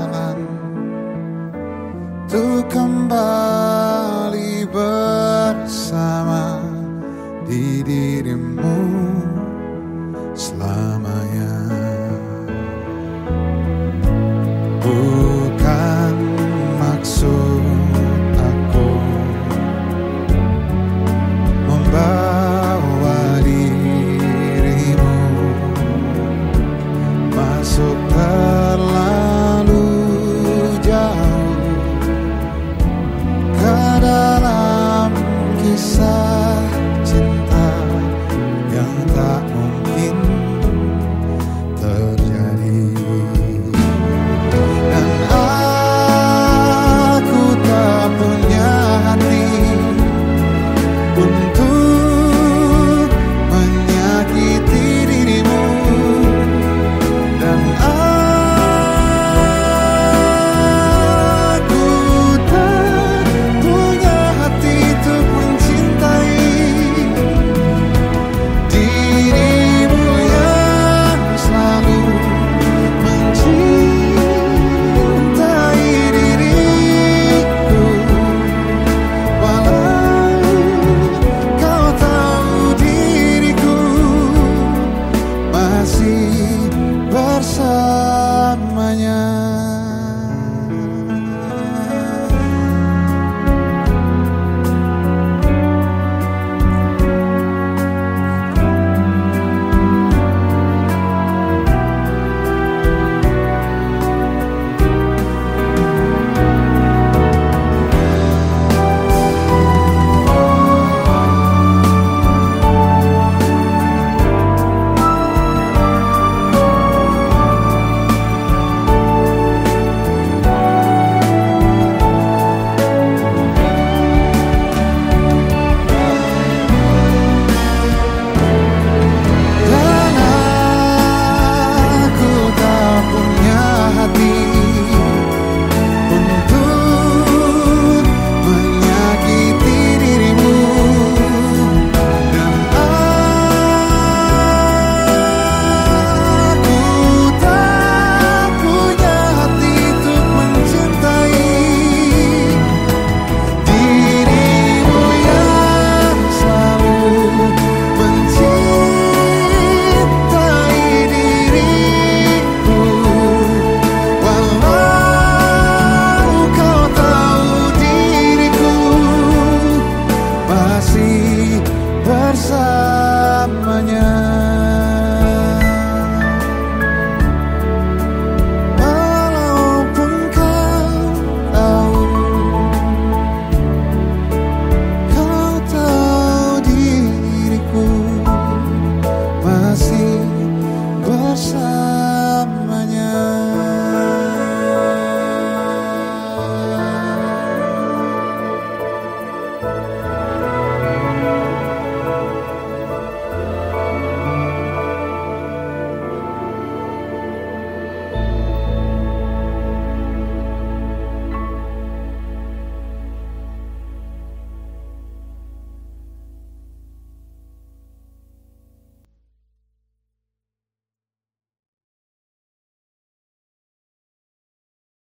jalan kembali bersama di dirimu selama kasih bersama.